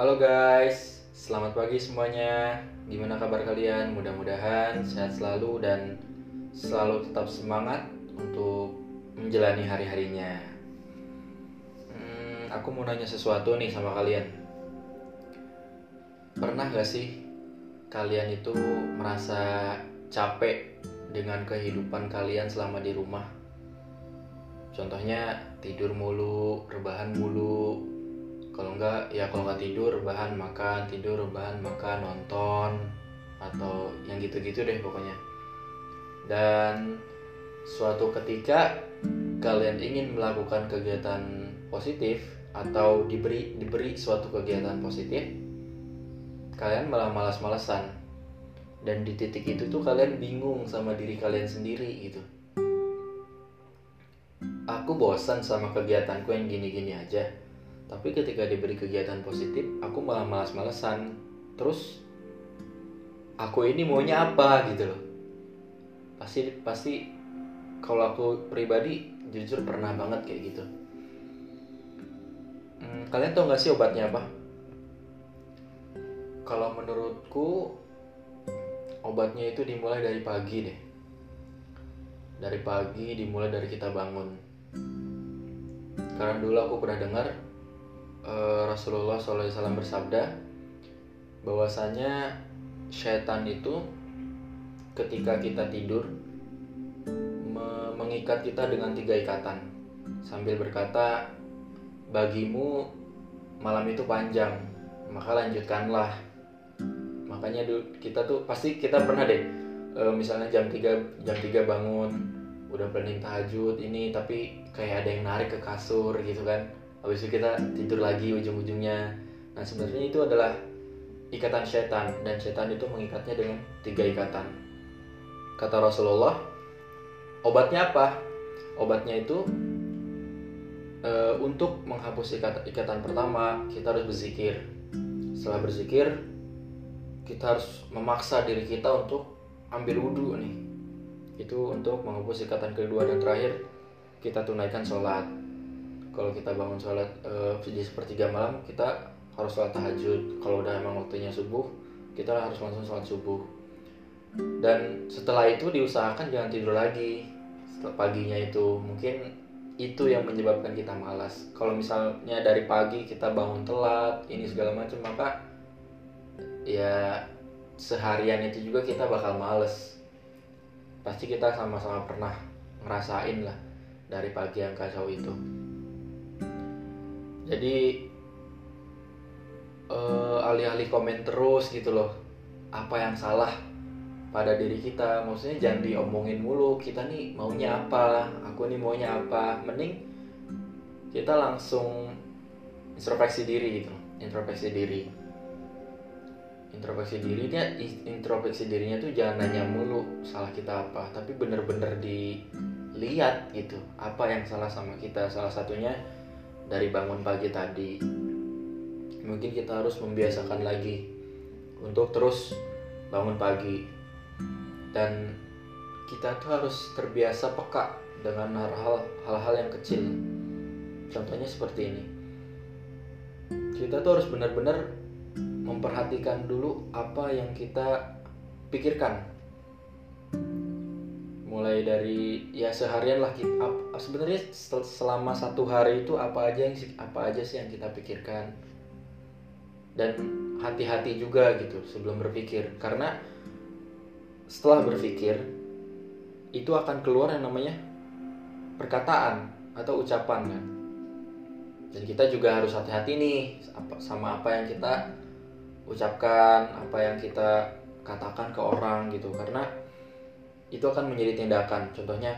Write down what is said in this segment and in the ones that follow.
Halo guys, selamat pagi semuanya. Gimana kabar kalian? Mudah-mudahan sehat selalu dan selalu tetap semangat untuk menjalani hari-harinya. Hmm, aku mau nanya sesuatu nih sama kalian. Pernah gak sih kalian itu merasa capek dengan kehidupan kalian selama di rumah? Contohnya tidur mulu, rebahan mulu, kalau enggak ya kalau nggak tidur bahan makan tidur bahan makan nonton atau yang gitu-gitu deh pokoknya. Dan suatu ketika kalian ingin melakukan kegiatan positif atau diberi diberi suatu kegiatan positif kalian malah malas-malasan. Dan di titik itu tuh kalian bingung sama diri kalian sendiri gitu. Aku bosan sama kegiatanku yang gini-gini aja tapi ketika diberi kegiatan positif aku malah malas-malesan. Terus aku ini maunya apa gitu loh. Pasti pasti kalau aku pribadi jujur pernah banget kayak gitu. Hmm, kalian tau gak sih obatnya apa? Kalau menurutku obatnya itu dimulai dari pagi deh. Dari pagi dimulai dari kita bangun. Karena dulu aku pernah dengar uh, Rasulullah SAW bersabda bahwasanya setan itu ketika kita tidur me mengikat kita dengan tiga ikatan. Sambil berkata bagimu malam itu panjang maka lanjutkanlah. Makanya kita tuh pasti kita pernah deh uh, misalnya jam 3 jam 3 bangun udah planning tahajud ini tapi kayak ada yang narik ke kasur gitu kan habis itu kita tidur lagi ujung-ujungnya. Nah sebenarnya itu adalah ikatan setan dan setan itu mengikatnya dengan tiga ikatan. Kata Rasulullah obatnya apa? Obatnya itu e, untuk menghapus ikatan, ikatan pertama kita harus berzikir. Setelah berzikir kita harus memaksa diri kita untuk ambil wudhu nih. Itu untuk menghapus ikatan kedua dan terakhir kita tunaikan sholat kalau kita bangun sholat uh, di sepertiga malam kita harus sholat tahajud. Kalau udah emang waktunya subuh kita harus langsung sholat subuh. Dan setelah itu diusahakan jangan tidur lagi. Setelah paginya itu mungkin itu yang menyebabkan kita malas. Kalau misalnya dari pagi kita bangun telat ini segala macam maka ya seharian itu juga kita bakal males. Pasti kita sama-sama pernah ngerasain lah dari pagi yang kacau itu jadi uh, alih-alih komen terus gitu loh apa yang salah pada diri kita. Maksudnya jangan diomongin mulu kita nih maunya apa aku nih maunya apa. Mending kita langsung introspeksi diri gitu introspeksi diri. Introspeksi dirinya introspeksi dirinya tuh jangan nanya mulu salah kita apa tapi bener-bener dilihat gitu apa yang salah sama kita. Salah satunya dari bangun pagi tadi. Mungkin kita harus membiasakan lagi untuk terus bangun pagi. Dan kita tuh harus terbiasa peka dengan hal-hal yang kecil. Contohnya seperti ini. Kita tuh harus benar-benar memperhatikan dulu apa yang kita pikirkan mulai dari ya seharian lah kita sebenarnya selama satu hari itu apa aja yang apa aja sih yang kita pikirkan. Dan hati-hati juga gitu sebelum berpikir. Karena setelah berpikir itu akan keluar yang namanya perkataan atau ucapan kan. Dan kita juga harus hati-hati nih sama apa yang kita ucapkan apa yang kita katakan ke orang gitu. Karena itu akan menjadi tindakan. Contohnya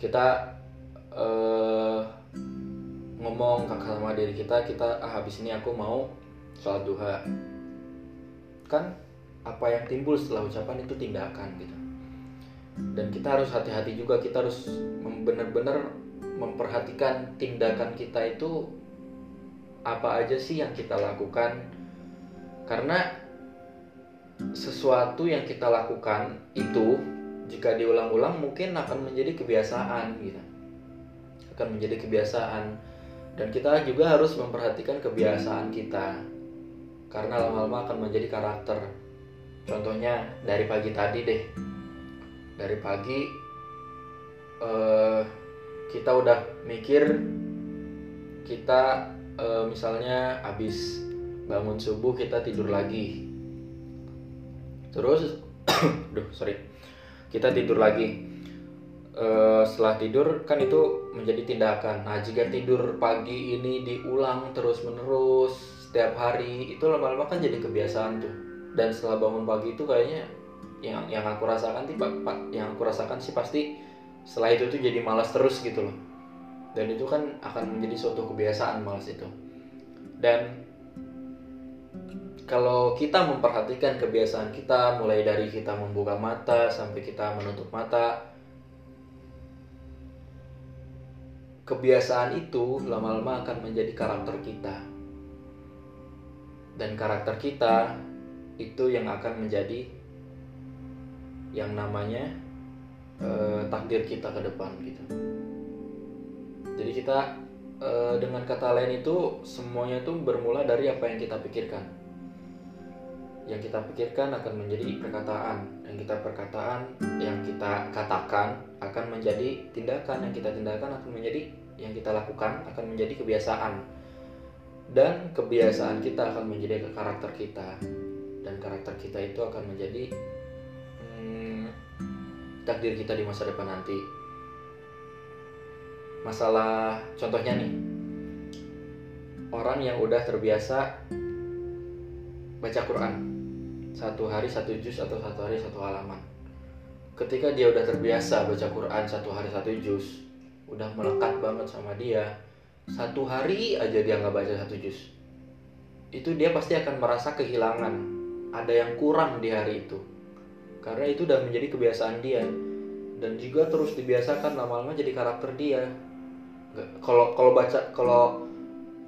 kita uh, ngomong kakak sama diri kita kita ah habis ini aku mau sholat duha. Kan apa yang timbul setelah ucapan itu tindakan gitu. Dan kita harus hati-hati juga kita harus benar-benar memperhatikan tindakan kita itu apa aja sih yang kita lakukan. Karena sesuatu yang kita lakukan itu jika diulang-ulang mungkin akan menjadi kebiasaan gitu. Akan menjadi kebiasaan. Dan kita juga harus memperhatikan kebiasaan kita. Karena lama-lama akan menjadi karakter. Contohnya dari pagi tadi deh. Dari pagi uh, kita udah mikir kita uh, misalnya habis bangun subuh kita tidur lagi. Terus duh sorry kita tidur lagi. Uh, setelah tidur kan itu menjadi tindakan. Nah jika tidur pagi ini diulang terus menerus setiap hari itu lama-lama kan jadi kebiasaan tuh. Dan setelah bangun pagi itu kayaknya yang yang aku rasakan sih yang aku rasakan sih pasti setelah itu tuh jadi malas terus gitu loh. Dan itu kan akan menjadi suatu kebiasaan malas itu. Dan kalau kita memperhatikan kebiasaan kita mulai dari kita membuka mata sampai kita menutup mata kebiasaan itu lama-lama akan menjadi karakter kita. Dan karakter kita itu yang akan menjadi yang namanya eh, takdir kita ke depan gitu. Jadi kita eh, dengan kata lain itu semuanya itu bermula dari apa yang kita pikirkan yang kita pikirkan akan menjadi perkataan. Yang kita perkataan yang kita katakan akan menjadi tindakan. Yang kita tindakan akan menjadi yang kita lakukan akan menjadi kebiasaan. Dan kebiasaan kita akan menjadi karakter kita. Dan karakter kita itu akan menjadi hmm, takdir kita di masa depan nanti. Masalah contohnya nih. Orang yang udah terbiasa baca Quran satu hari satu juz atau satu hari satu halaman. Ketika dia udah terbiasa baca Quran satu hari satu juz udah melekat banget sama dia satu hari aja dia nggak baca satu juz. Itu dia pasti akan merasa kehilangan. Ada yang kurang di hari itu. Karena itu udah menjadi kebiasaan dia. Dan juga terus dibiasakan lama-lama jadi karakter dia. Kalau kalau baca kalau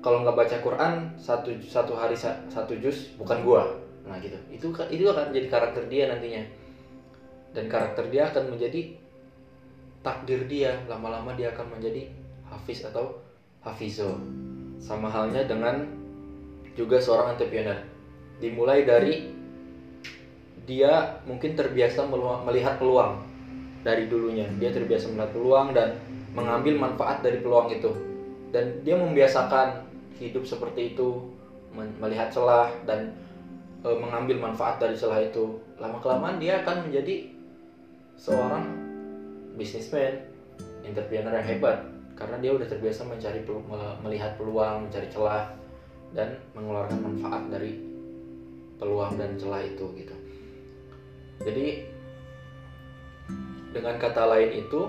kalau nggak baca Quran satu satu hari satu juz bukan gua. Nah gitu. Itu itu akan menjadi karakter dia nantinya. Dan karakter dia akan menjadi takdir dia. Lama-lama dia akan menjadi hafiz atau hafizo. Sama halnya dengan juga seorang entrepreneur. Dimulai dari dia mungkin terbiasa melihat peluang dari dulunya. Dia terbiasa melihat peluang dan mengambil manfaat dari peluang itu. Dan dia membiasakan hidup seperti itu melihat celah dan e, mengambil manfaat dari celah itu. Lama kelamaan dia akan menjadi seorang bisnismen entrepreneur yang hebat. Karena dia udah terbiasa mencari melihat peluang mencari celah dan mengeluarkan manfaat dari peluang dan celah itu gitu. Jadi dengan kata lain itu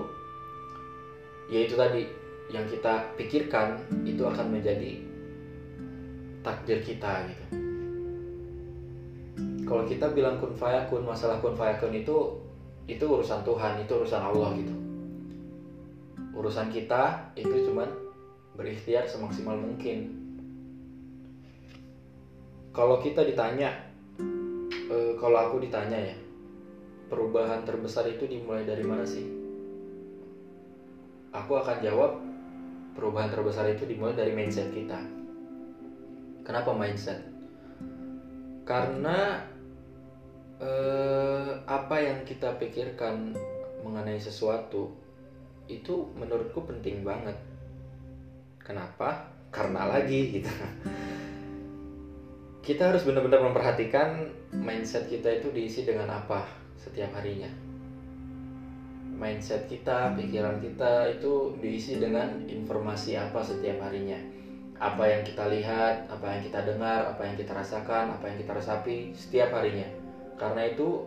yaitu tadi yang kita pikirkan itu akan menjadi takdir kita gitu. Kalau kita bilang kun fayakun masalah kun fayakun itu itu urusan Tuhan itu urusan Allah gitu. Urusan kita itu cuman berikhtiar semaksimal mungkin. Kalau kita ditanya e, kalau aku ditanya ya perubahan terbesar itu dimulai dari mana sih? Aku akan jawab perubahan terbesar itu dimulai dari mindset kita kenapa mindset karena eh, apa yang kita pikirkan mengenai sesuatu itu menurutku penting banget. Kenapa? Karena lagi gitu. Kita harus benar-benar memperhatikan mindset kita itu diisi dengan apa setiap harinya. Mindset kita, pikiran kita itu diisi dengan informasi apa setiap harinya. Apa yang kita lihat, apa yang kita dengar, apa yang kita rasakan, apa yang kita resapi setiap harinya karena itu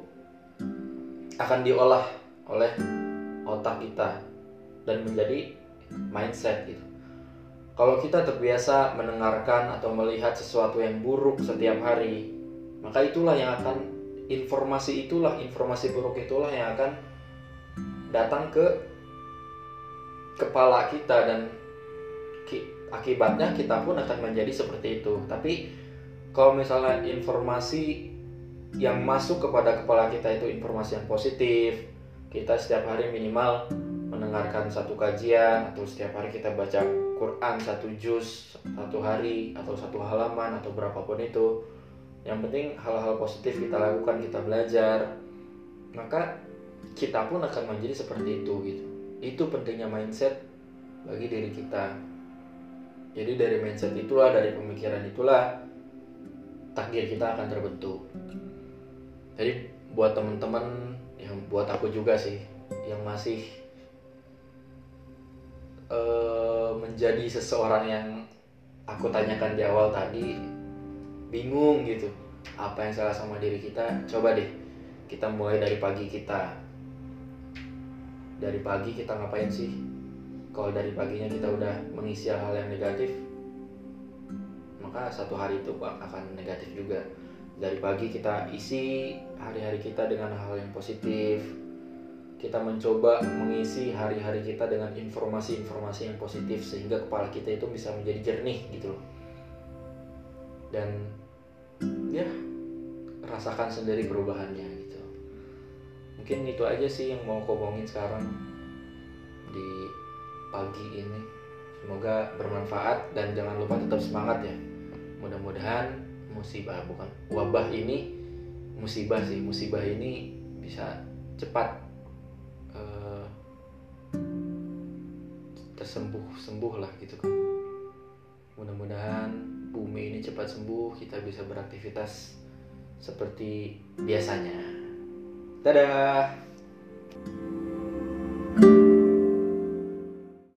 akan diolah oleh otak kita dan menjadi mindset gitu. Kalau kita terbiasa mendengarkan atau melihat sesuatu yang buruk setiap hari, maka itulah yang akan informasi itulah informasi buruk itulah yang akan datang ke kepala kita dan akibatnya kita pun akan menjadi seperti itu. Tapi kalau misalnya informasi yang masuk kepada kepala kita itu informasi yang positif kita setiap hari minimal mendengarkan satu kajian atau setiap hari kita baca Quran satu juz satu hari atau satu halaman atau berapapun itu yang penting hal-hal positif kita lakukan kita belajar maka kita pun akan menjadi seperti itu gitu itu pentingnya mindset bagi diri kita jadi dari mindset itulah dari pemikiran itulah takdir kita akan terbentuk. Jadi buat teman-teman yang buat aku juga sih yang masih uh, menjadi seseorang yang aku tanyakan di awal tadi bingung gitu apa yang salah sama diri kita? Coba deh kita mulai dari pagi kita. Dari pagi kita ngapain sih kalau dari paginya kita udah mengisi hal-hal yang negatif maka satu hari itu akan negatif juga. Dari pagi kita isi hari-hari kita dengan hal yang positif. Kita mencoba mengisi hari-hari kita dengan informasi-informasi yang positif sehingga kepala kita itu bisa menjadi jernih gitu loh. Dan ya rasakan sendiri perubahannya gitu. Mungkin itu aja sih yang mau ngomongin sekarang di pagi ini. Semoga bermanfaat dan jangan lupa tetap semangat ya. Mudah-mudahan musibah bukan wabah ini musibah sih musibah ini bisa cepat uh, tersembuh sembuh lah gitu kan. Mudah-mudahan bumi ini cepat sembuh kita bisa beraktivitas seperti biasanya. Dadah